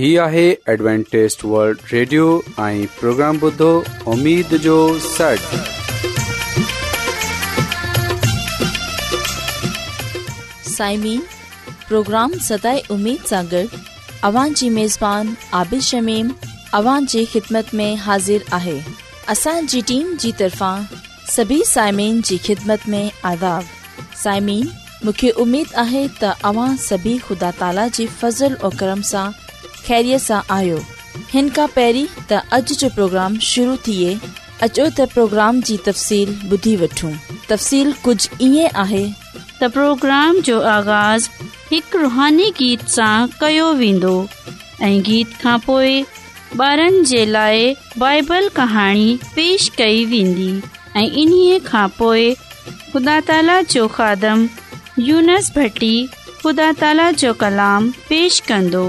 هي آهي ॲಡ್وانٽيست world radio ۽ programme بدو اميد جو سٽ سائمين پروگرام سداي اميد سان اوان جي ميزبان عابد شميم اوان جي خدمت ۾ حاضر آهي اسان جي ٽيم جي طرفان سڀي سائمين جي خدمت ۾ آداب سائمين مونکي اميد آهي ته اوان سڀي خدا تالا جي فضل ۽ کرم سان ख़ैरीअ सां आयो हिन खां पहिरीं त अॼु जो प्रोग्राम शुरू थिए अचो پروگرام प्रोग्राम जी तफ़सील ॿुधी वठूं तफ़सील कुझु ईअं تا پروگرام جو آغاز आगाज़ हिकु रुहानी गीत सां कयो वेंदो ऐं गीत खां بارن ॿारनि जे بائبل बाइबल कहाणी पेश कई वेंदी ऐं इन्हीअ खां خدا ख़ुदा جو خادم खादम यूनस خدا ख़ुदा جو जो कलाम पेश कंदो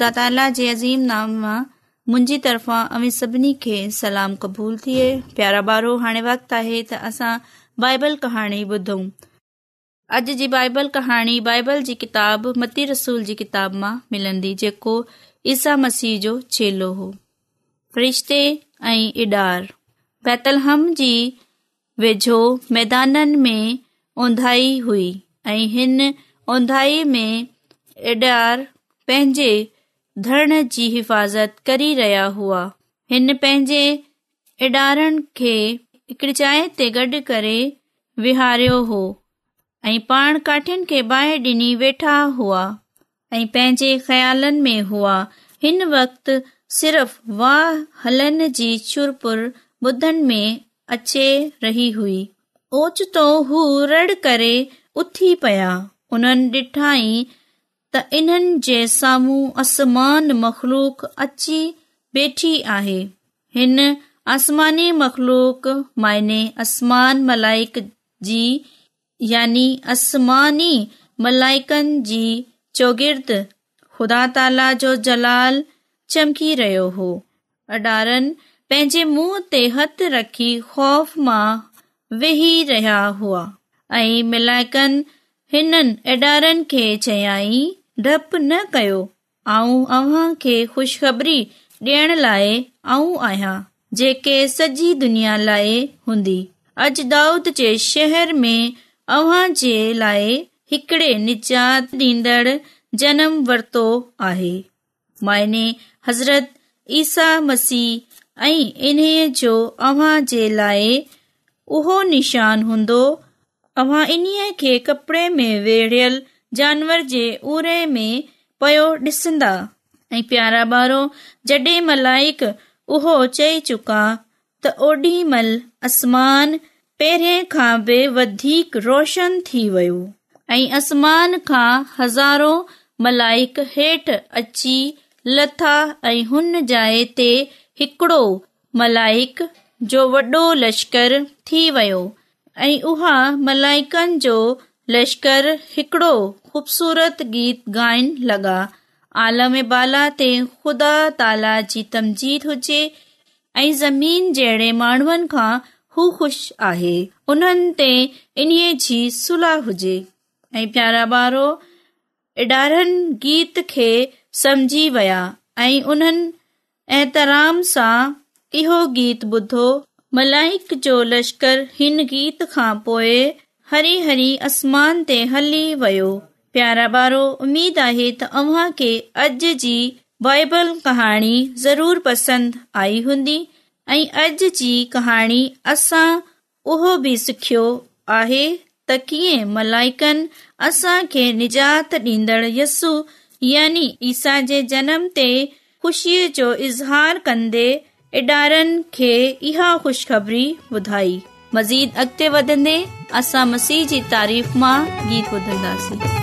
ताला जे अज़ीम नाम मां मुंहिंजी तरफ़ां सभिनी खे सलाम क़बूल थिए प्यारा ॿारो हाणे वक़्तु आहे त असां बाइबल कहाणी ॿुधऊं अॼु जी बाइबल कहाणी बाइबल जी किताब मती रसूल जी किताब मां मिलंदी जेको ईसा मसीह जो छेलो हो फरिश्ते ऐं इडार बैतलहम जी वेझो मैदाननि में ओंधाई हुई ऐं हिन ऊंधाईअ में इडार पंहिंजे धरण जी हिफ़ाज़त करी रहिया हुआ हिन पंहिंजे इडार चए ते गॾ करे विहारियो हो ऐं पाण काठिन खे बाहि डि॒नी वेठा हुआ ऐं पंहिंजे ख़्यालनि में हुआ हिन वक़्त सिर्फ़ वाह हलनि जी चुर ॿुधनि में अचे रही हुई ओचितो हू रड़ करे उथी पया उन डि॒ठाई त इन्हनि जे साम्हूं आसमान मख़लूक़ी बैठी आहे हिन आसमानी मख़्लूक आसमान मलाइकी यानी आसमानी मलाइकनि जी चौगीर्द ख़ुदा ताला जो जलाल चमकी रहियो हो अडारनि पंहिंजे मुंहं ते हथ रखी ख़ौफ़ मां वेही रहिया हुआ ऐं मलाइकनि हिननि अडारनि खे चयाई डप न कयो ऐं अव्हां खे ॾियण लाइ आऊं आहियां जेके सॼी दुनिया लाइ हूंदी अॼु दाऊद जे शहर में अव्हां जे लाइ हिकड़े निजात ॾींदड़ जनम वरितो आहे माइने हज़रत ईसा मसीह ऐं इन्हीअ जो अव्हां जे लाइ उहो निशान हूंदो अव्हां इन्हीअ खे कपड़े में वेड़ियलु जानवर जे उर में पयो ॾिसंदा ऐं प्यारा ॿारो मलाइक उहो चई चुका त ओॾी महिल आसमान पहिरें खां बि वधीक रोशन थी वियो ऐं आसमान खां हज़ारो मलाइक हेठि अची लथा ऐं हुन जाइ ते हिकड़ो मलाइक जो वॾो लश्कर थी वियो ऐं उहा मलाइकनि जो लश्कर हिकड़ो ख़ूबसूरत गीत गायन लॻाद हुजे ऐं माण्हुनि खां ख़ुशि आहे उन्हनि ते इन्हीअ जी सुलह हुजे ऐडारनि गीत खे समझी विया ऐ उन्हनि ऐतराम सां इहो गीत ॿुधो मलाइक जो लश्कर हिन गीत खां पोए हरी हरी आसमान ते हली वियो प्यारा ॿारो उमेद आहे त अव्हां खे अॼु जी बाइबल कहाणी ज़रूर पसंदि आई हूंदी ऐं अॼु जी कहाणी असां उहो बि सिखियो आहे त कीअं मलाइकनि असां खे निजात ॾींदड़ यसु यानी ईसा जे जनम ते ख़ुशीअ जो इज़हार कंदे इडारनि खे इहा ख़ुशिखबरी ॿुधाई मज़ीद अॻिते वधंदे असां मसीह जी तारीफ़ मां गीत ॿुधंदासीं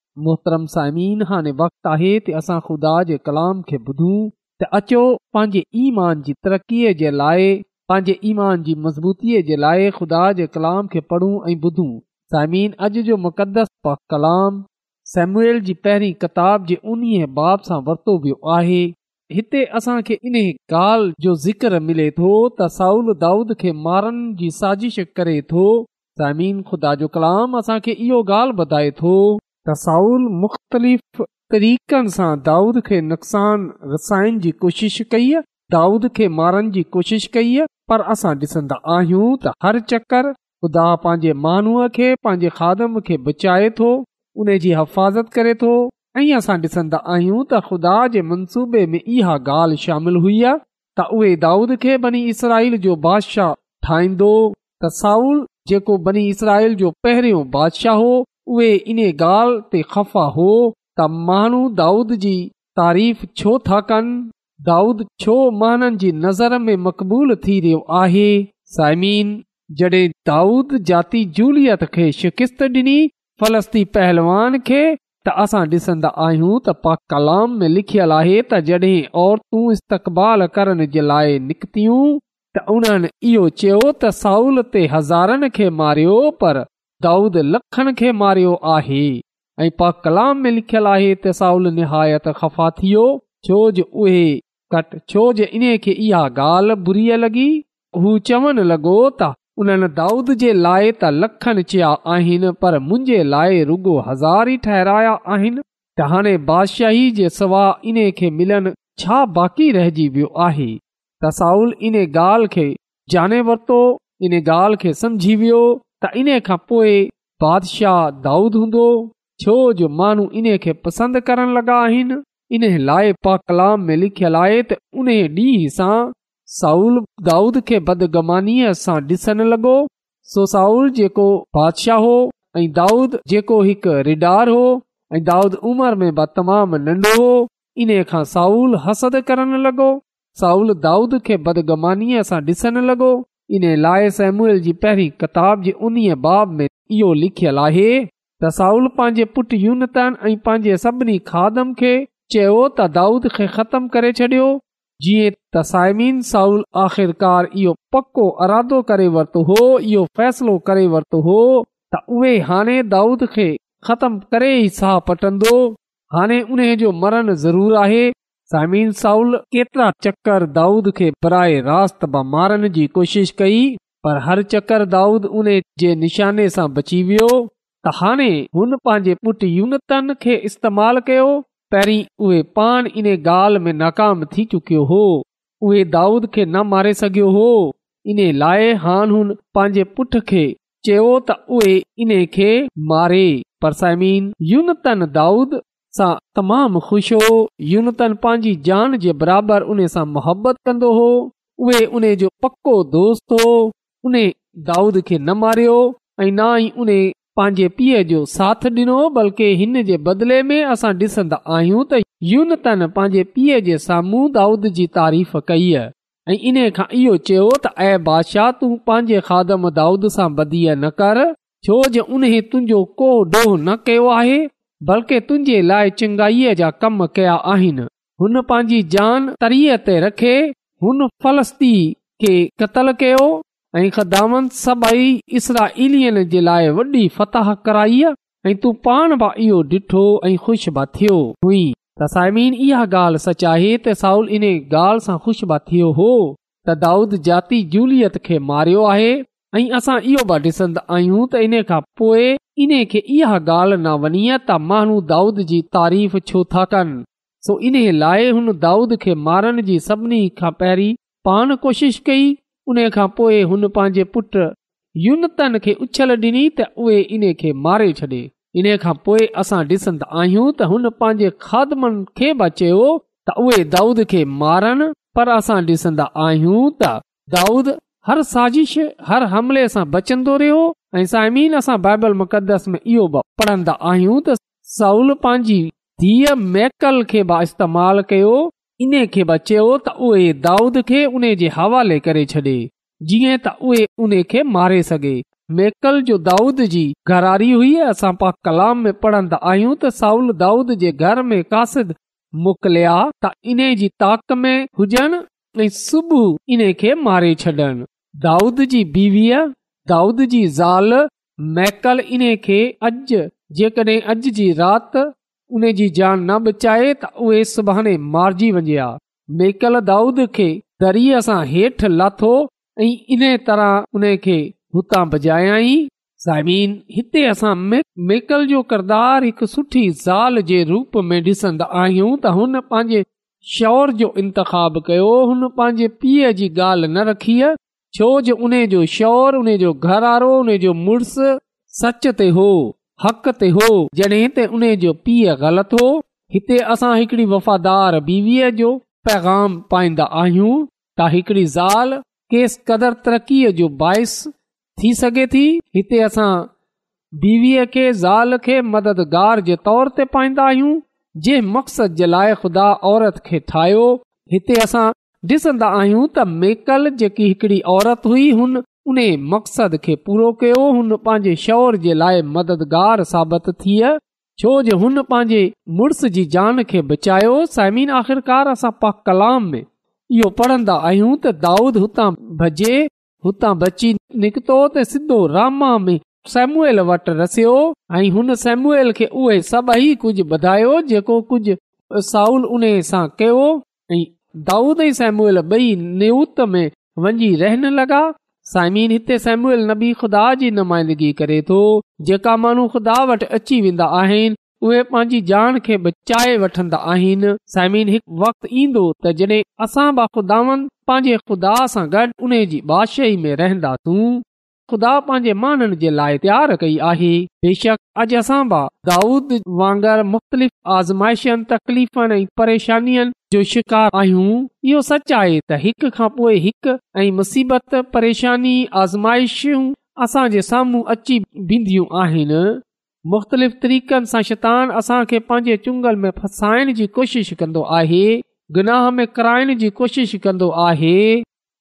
मोहतरम साईमिन हाणे वक़्तु आहे त असां ख़ुदा जे कलाम खे ॿुधूं त अचो पंहिंजे ईमान जी तरक़ीअ जे लाइ पंहिंजे ईमान जी मज़बूतीअ जे लाइ ख़ुदा जे कलाम खे पढ़ूं ऐं ॿुधूं अॼु जो मुक़दस कलाम सेमुएल जी पहिरीं किताब जे उन्हीअ बाब सां वरितो वियो आहे हिते असांखे इन ॻाल्हि जो ज़िक्र मिले थो त साउल दाऊद खे मारण जी साज़िश करे थो साइमिन ख़ुदा जो कलाम असांखे इहो ॻाल्हि ॿुधाए थो साउल मुख़्तलिफ़ तरीक़नि सां दाऊद खे नुक़सान रसाइनि जी कोशिश कई आहे दाऊद खे मारण जी कोशिश कई आहे पर असां ॾिसंदा आहियूं त हर चकर खुदा पंहिंजे माण्हूअ खे पंहिंजे खादम खे बचाए थो उने जी हिफ़ाज़त करे थो ऐं असां ॾिसंदा आहियूं त ख़ुदा जे मनसूबे में इहा ॻाल्हि शामिल हुई आहे त उहे दाऊद खे बनी इसराईल जो बादशाह ठाहींदो त साउल जेको बनी इसराइल जो पहिरियों बादशाह हो उहे ख़फ़ा हो त माण्हू दाऊद जी तारीफ़ छो था कनि दाऊद छो महन जी नज़र में मक़बूल थी रहियो आहे साइमीन दाऊद जाती जूलियत खे शिकिस्त डि॒नी फलस्ती पहलवान खे त असां डि॒संदा आहियूं त पाक कलाम में लिखियल आहे त जॾहिं औरतूं इस्तक़बाल करण जे लाइ निकितियूं त उन्हनि इहो चयो त साउल ते हज़ारनि खे मारियो पर दाऊद लखन खे मारियो आहे ऐं पा कलाम में लिखियल आहे चवणु लॻो त उन्हनि दाऊद जे लाइ त लखन चया आहिनि पर मुंहिंजे लाइ रुगो हज़ार ई ठहराया आहिनि त हाणे बादशाही जे सवा इन खे मिलनि छा बाक़ी रहजी वियो आहे इन ॻाल्हि खे ॼाणे वरितो इन ॻाल्हि खे सम्झी वियो त इन खां पोइ बादशाह दाऊद हूंदो छो जो माण्हू इन खे पसंदि करणु लॻा आहिनि इन लाइ पा कलाम लिखियलु आहे त उन ॾींहं सां साउल दाऊद खे बदगुमानीअ सां ॾिसणु लॻो सो साउल जेको बादशाह हो ऐं दाऊद जेको हिकु रिडार हो ऐं दाऊद उमर में तमामु नंढो हो इन खां साउल हसद करण लॻो साउल दाऊद खे बदगमानीअ सां ॾिसणु लॻो इन लाइ इहो लिखियलु आहे चयो त दाऊद खे ख़तमु करे छॾियो जीअं आख़िरकार इहो पको अरादो करे वरितो हो इहो फ़ैसलो करे वरितो हो त उहे हाणे दाऊद खे ख़तम करे ई साह पटंदो हाणे उन जो मरण ज़रूर आहे चकर दाऊद खे कोशिश कई पर हर चकर दाऊदाने सां बची वियो त हाणे हुन पंहिंजे पुठ यूनत कयो पहिरीं उहे पान इन ॻाल्हि में नाकाम थी चुकियो हो उहे दाऊद खे न मारे सघियो हो इन लाइ हाणे हुन पंहिंजे पुट खे चयो त उहे इन खे मारे पर साइमीन तन दाऊद सां तमामु ख़ुशि हो यूनतन पंहिंजी जान जे बराबरि उन सां मुहबत कंदो हो उहे उन जो पको दोस्त हो उन दाऊद खे न मारियो ऐं ना ई उन पंहिंजे पीउ जो साथ ॾिनो बल्कि हिन जे बदिले में असां ॾिसंदा आहियूं त यूनतन पंहिंजे पीउ जे साम्हूं दाऊद जी तारीफ़ कई ऐं इन खां इहो चयो त ऐ बादशाह तूं पंहिंजे खाध दाऊद सां ॿधीअ न कर छो जो उन तुंहिंजो को डोह न कयो आहे बल्कि तुंहिंजे लाइ चङाईअ जा कम कया आहिनि हुन पंहिंजी तरीअ ते रखे हुन कयो ऐंतह कराई ऐं तू पाण बि इहो डि॒ठो ऐं ख़ुशि बि थियो हुई त साइमीन इहा ॻाल्हि सच आहे त इन ॻाल्हि सां खु़शि बि थियो हो त दाऊद जाती जूलियत खे मारियो आहे ऐं असां इहो बि डि॒सन्दन्दा आहियूं त इन खां पोइ इन खे इहा ॻाल्हि न वञी त माण्हू दाऊद जी तारीफ़ छो था कनि सो इन लाइ हुन दाऊद खे मारण जी सभिनी खां पहिरीं पाण कोशिश कई उन खां पोए हुन पंहिंजे पुट यूनतन खे उछल डि॒नी त उहे इन खे मारे छॾे इन खां पोए असां ॾिसंदा आहियूं त हुन पंहिंजे खादमनि खे बचो त उहे दाऊद खे मारनि पर असां ॾिसंदा आहियूं त दाऊद हर साज़िश हर हमले सां बचंदो रहियो ऐं साइमीन असां बाइबल मुक़दस में इहो पढ़ंदा आहियूं त सउल पंहिंजी धीअ मेकल खे बि इस्तेमाल कयो इन खे बच त उहे दाऊद खे उन जे हवाले करे छॾे जीअं त उहे उन खे मारे सॻे मैकल जो दाऊद जी घरारी हुई असां पा कलाम में पढ़ंदा आहियूं त सउल दाऊद जे घर में कासिद मोकिलिया त इन जी ताक में हुजनि ऐं सुबुह इन खे मारे छॾनि दाऊद जी बीवीअ दाऊद जी ज़ाल मैकल इन खे अॼु जेकॾहिं अॼु जी राति उन जी जान न बचाए त उहे सुभाणे मारिजी वञे आ मैकल दाऊद खे दरीअ सां हेठि लाथो ऐं इन तरह उन खे हुतां भॼायई समीन हिते असां मे जो किरदारु हिकु सुठी ज़ाल जे रूप में डि॒संदा आहियूं त हुन पंहिंजे शौर जो इंतिख कयो हुन पंहिंजे पीउ जी ॻाल्हि न रखी छो जो उन जो शोर उने जो घर वारो उन जो मुड़ुस सच ते हो हक़ ते हो जॾहिं त उन जो पीउ ग़लति हो हिते असां हिकिड़ी वफ़ादार बीवीअ जो पैगाम पाईंदा आहियूं त زال ज़ाल केस कदर तरक़ीअ जो बाहिस थी सघे थी हिते असां बीवीअ खे ज़ाल खे मददगार जे तौर ते पाईंदा आहियूं जे मक़सद जे लाइ ख़ुदा औरत खे ठाहियो हिते असां ॾिसंदा आहियूं त मेकल जेकी हिकड़ी औरत हुई हुन उन मक़सद खे पूरो कयो हुन पंहिंजे शौर जे लाइ मददगार साबित थिए छो जो हुन पंहिंजे मुड़ुस जी जान खे बचायो साइमीन आख़िरकार असां मुड़ुसार कलाम में इहो पढ़ंदा आहियूं त दाऊद हुतां भॼे हुतां बची निकितो त सिधो रामा में सेमुएल वटि रसियो ऐं हुन सेमुएल खे उहे सभई कुझु ॿुधायो जेको कुझु साउल उन सां कयो ऐं जी नुमाइंदगी करे थो जेका माण्हू ख़ुदा वटि अची वेंदा आहिनि उहे पंहिंजी जान खे बचाए वठंदा आहिनि सायमिन वक़्त पंहिंजे ख़ुदा सां गॾु उन जी बादशाही में रहंदासूं ख़ुदा पंहिंजे माननि जे लाइ तयार कई आहे बेशक अॼु असां दाऊद वांगुरु मुख़्तलिफ़ आज़माइशनि तकलीफ़नि ऐं परेशानियुनि जो शिकार आहियूं इहो सच आहे त हिकु खां पोइ मुसीबत परेशानी आज़माइशूं असां जे साम्हूं अची वेंदियूं आहिनि मुख़्तलिफ़ तरीक़नि सां शैतान असां खे पंहिंजे चुंगल में फसाइण जी कोशिश कंदो आहे गनाह में कराइण जी कोशिश कंदो आहे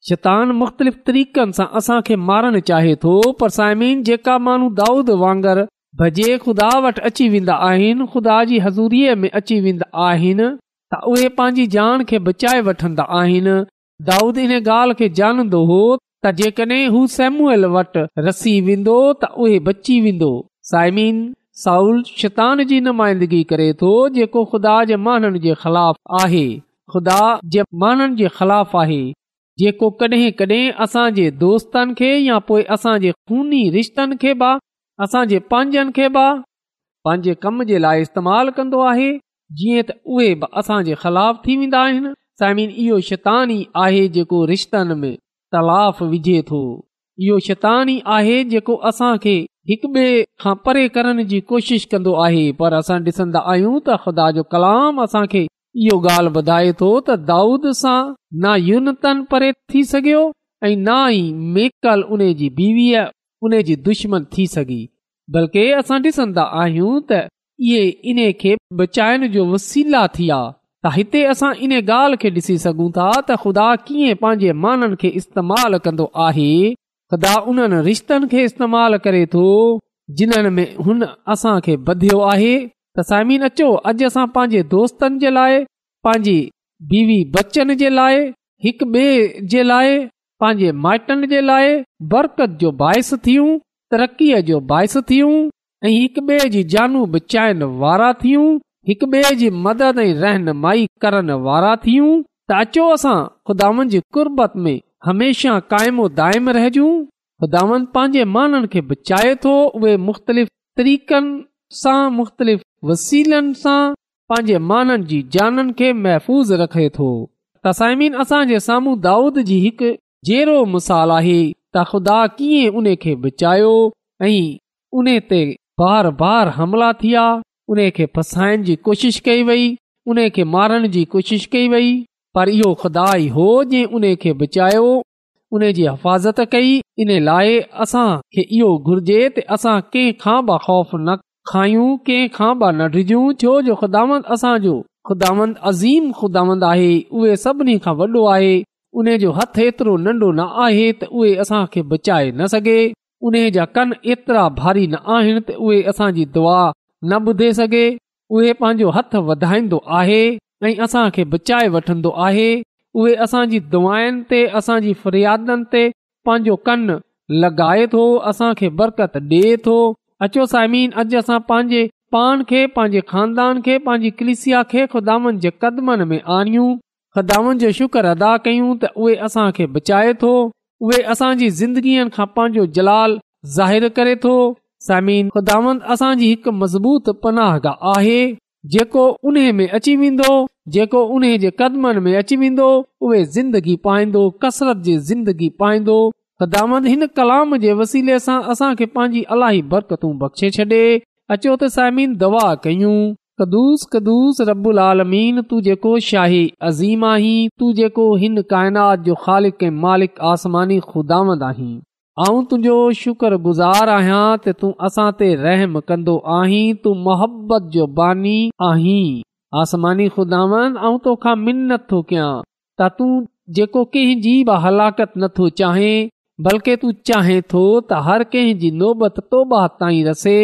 शैतान मुख तरीक़नि सां असांखे मारणु चाहे थो पर साइमिन जेका माण्हू दाऊद वांगर भॼे खुदा वटि अची वेंदा आहिनि खुदा जी हज़ूरीअ में अची वेंदा आहिनि त उहे पंहिंजी बचाए वठंदा आहिनि दाऊद इन ॻाल्हि खे जानंदो हो त जेकड॒ हू सेमूल वटि रसी वेंदो त उहे बची वेंदो साइमिन साउल शैतान जी नुमाइंदगी करे थो जेको ख़ुदा जे माननि जे ख़िलाफ़ आहे ख़ुदा जे माननि जे ख़िलाफ़ आहे जेको कॾहिं कॾहिं असांजे दोस्तनि खे या पोइ असांजे ख़ूनी रिश्तनि खे बि असांजे पंहिंजनि खे बि पंहिंजे कम जे लाइ इस्तेमालु कंदो आहे जीअं त उहे बि असांजे ख़िलाफ़ थी वेंदा आहिनि साई मीन इहो शैतानी आहे जेको रिश्तनि में तलाफ़ विझे थो इहो शैतानी आहे जेको असां हिक ॿिए खां परे करण जी कोशिश कंदो आहे पर असां ॾिसंदा आहियूं त ख़ुदा जो कलाम असांखे इहो ॻाल्हि वधाए थो त दाऊद सां न यूनतन परे थी सघियो ऐं न ई दुश्मन थी सघी बल्कि असां ॾिसंदा आहियूं त इहे इन खे बचाइण जो वसीला थी विया त हिते असां इन ॻाल्हि खे ॾिसी सघूं था त ख़ुदा कीअं पंहिंजे माननि खे इस्तेमालु कंदो आहे ख़ुदा उन्हनि रिश्तनि खे इस्तेमालु करे थो जिन में हुन असांखे ॿधियो आहे तसाइमीन अचो अॼु असां पंहिंजे दोस्तनि जे लाइ पंहिंजी बीवी बचन जे लाइ हिकु ॿिए जे लाइ पंहिंजे माइटनि जे लाइ बरकत जो बाहिसु थियूं तरक़ीअ जो बाहि थियूं ऐं हिक ॿिए जी जानू बचाइण वारा थियूं हिकु ॿिए जी मदद ऐं रहनुमाई करण वारा थियूं त अचो असां खुदानि जी कुर्बत में हमेशह क़ाइमो दायम रहिजूं ख़ुदावनि पंहिंजे माननि खे बचाए थो उहे मुख़्तलिफ़ तरीक़नि सां मुख़्तलिफ़ वसीलनि सां पंहिंजे माननि जी जाननि खे महफ़ूज़ रखे थो तसाइमीन असांजे साम्हूं दाऊद जी हिकु जहिड़ो मिसाल आहे त ख़ुदा कीअं उन खे बचायो ऐं उन ते बार बार हमला थिया विया उन खे फसाइण जी कोशिश कई वई उन खे मारण जी कोशिश कई वई पर इहो खुदा ई हो जंहिं उन खे बचायो उने जी हिफ़ाज़त कई इन लाइ असां खे इहो घुर्जे त असां कंहिं खां ख़ौफ़ न खायूं कंहिं खां बि न डिजूं छो जो ख़ुदा असांजो ख़ुदांद अज़ीम खुदांद आहे उहे सभिनी खां वॾो आहे उन जो हथु एतिरो नंढो न आहे त उहे असांखे बचाए न सघे उन जा कन एतिरा भारी न आहिनि त उहे असांजी दुआ न ॿुधे सघे उहे पंहिंजो हथु वधाईंदो आहे ऐं असांखे बचाए वठंदो आहे उहे असांजी दुआनि ते असांजी फरियादनि ते पंहिंजो कन लॻाए थो असांखे बरकत ॾिए थो अचो साइम अॼु असां पंहिंजे पान खे पंहिंजे खानदान खे पंहिंजी कलिसिया खे खुदान जे कदमनि आणियूं शुक्र अदा कयूं त उहे असां खे बचाए थो उहे असांजी ज़िंदगीअ खां पंहिंजो जलाल ज़ाहिर करे थो साइमिन खुदान असांजी हिकु मज़बूत पनाह गाह आहे जेको उन में अची वेंदो जेको उन जे कदमनि में अची वेंदो उहे जिंदगी पाईंदो कसरत जी ज़िंदगी पाईंदो कदामंद हिन कलाम जे वसीले सां असांखे पंहिंजी अलाई बरकतू बख़्शे छॾे अचो दवा कयूं कदुस कदुस रबु शाही अज़ीम आहीं तू जेको हिन काइनात जो ख़ालिक मालिक आसमानी तुंहिंजो शुक्र गुज़ार आहियां त तूं असां ते रहम कंदो आहीं तू मोहबत जो बानी आहीं आसमानी खुदांद तोखा मिनत थो कयां त तूं जेको कंहिंजी बि हलाकत नथो चाहें बल्कि तू चाहे थो त हर कंहिंजी नोबत तोबा रसे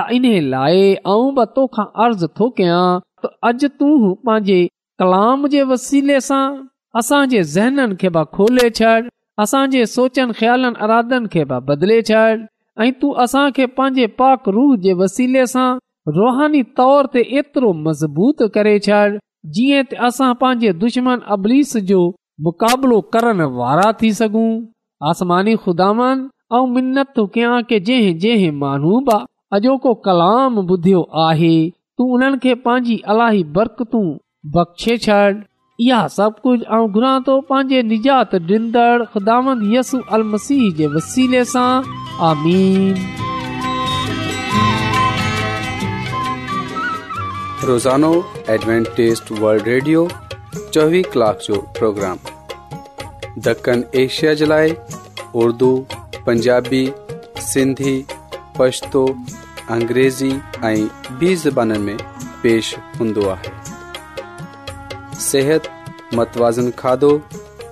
त इन लाइ ऐं अर्ज़ थो कयां त अॼु तू पंहिंजे कलाम जे वसीले सां असांजे खोले छॾ असांजे सोचनि ख्यालनि अरादनि खे बदले छॾ ऐं तूं असांखे पंहिंजे पाक रूह जे वसीले सां रुहानी तौर ते एतिरो मज़बूत करे छॾ जीअं पंहिंजे दुश्मन अबलीस जो मुकाबिलो करण वारा थी सघूं आसमानी ख़ुदान ऐं मिनत थो कयां की जंहिं जंहिं माण्हू बि अॼोको कलाम ॿुधियो आहे तूं उन्हनि खे पंहिंजी अलाही बरकतू बख़्शे छॾ इहा सभु कुझु ऐं घुरां थो पंहिंजे निजात ॾींदड़ ख़ुदांद यसु अल मसीह जे वसीले सां आमीन रोज़ानो एडवेंटेज वर्ल्ड रेडियो चोवीह ॾखण एशिया जे लाइ उर्दू पंजाबी सिंधी पछतो अंग्रेज़ी ऐं ॿी ज़ुबाननि में पेश हूंदो आहे सिहत मतवाज़न खाधो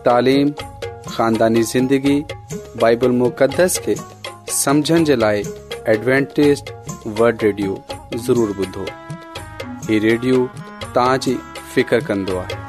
तालीम ख़ानदानी ज़िंदगी बाइबल मुक़दस खे समुझण जे लाइ एडवेंटेस वड रेडियो ज़रूरु ॿुधो हीउ रेडियो तव्हां फिकर कन्दो आहे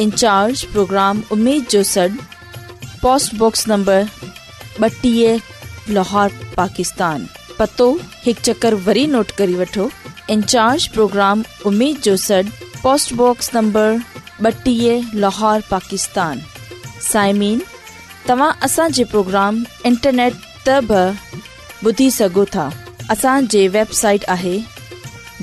इन प्रोग्राम उमेद जो सॾ पोस्टबॉक्स नंबर ॿटीह लाहौर पाकिस्तान पतो हिकु चकर वरी नोट करे वठो इन्ज प्रोग्राम जो सॾ पोस्टबॉक्स नंबर ॿटीह लाहोर पाकिस्तान साइमीन तव्हां پروگرام प्रोग्राम इंटरनेट त बि ॿुधी اسان था असांजे वेबसाइट आहे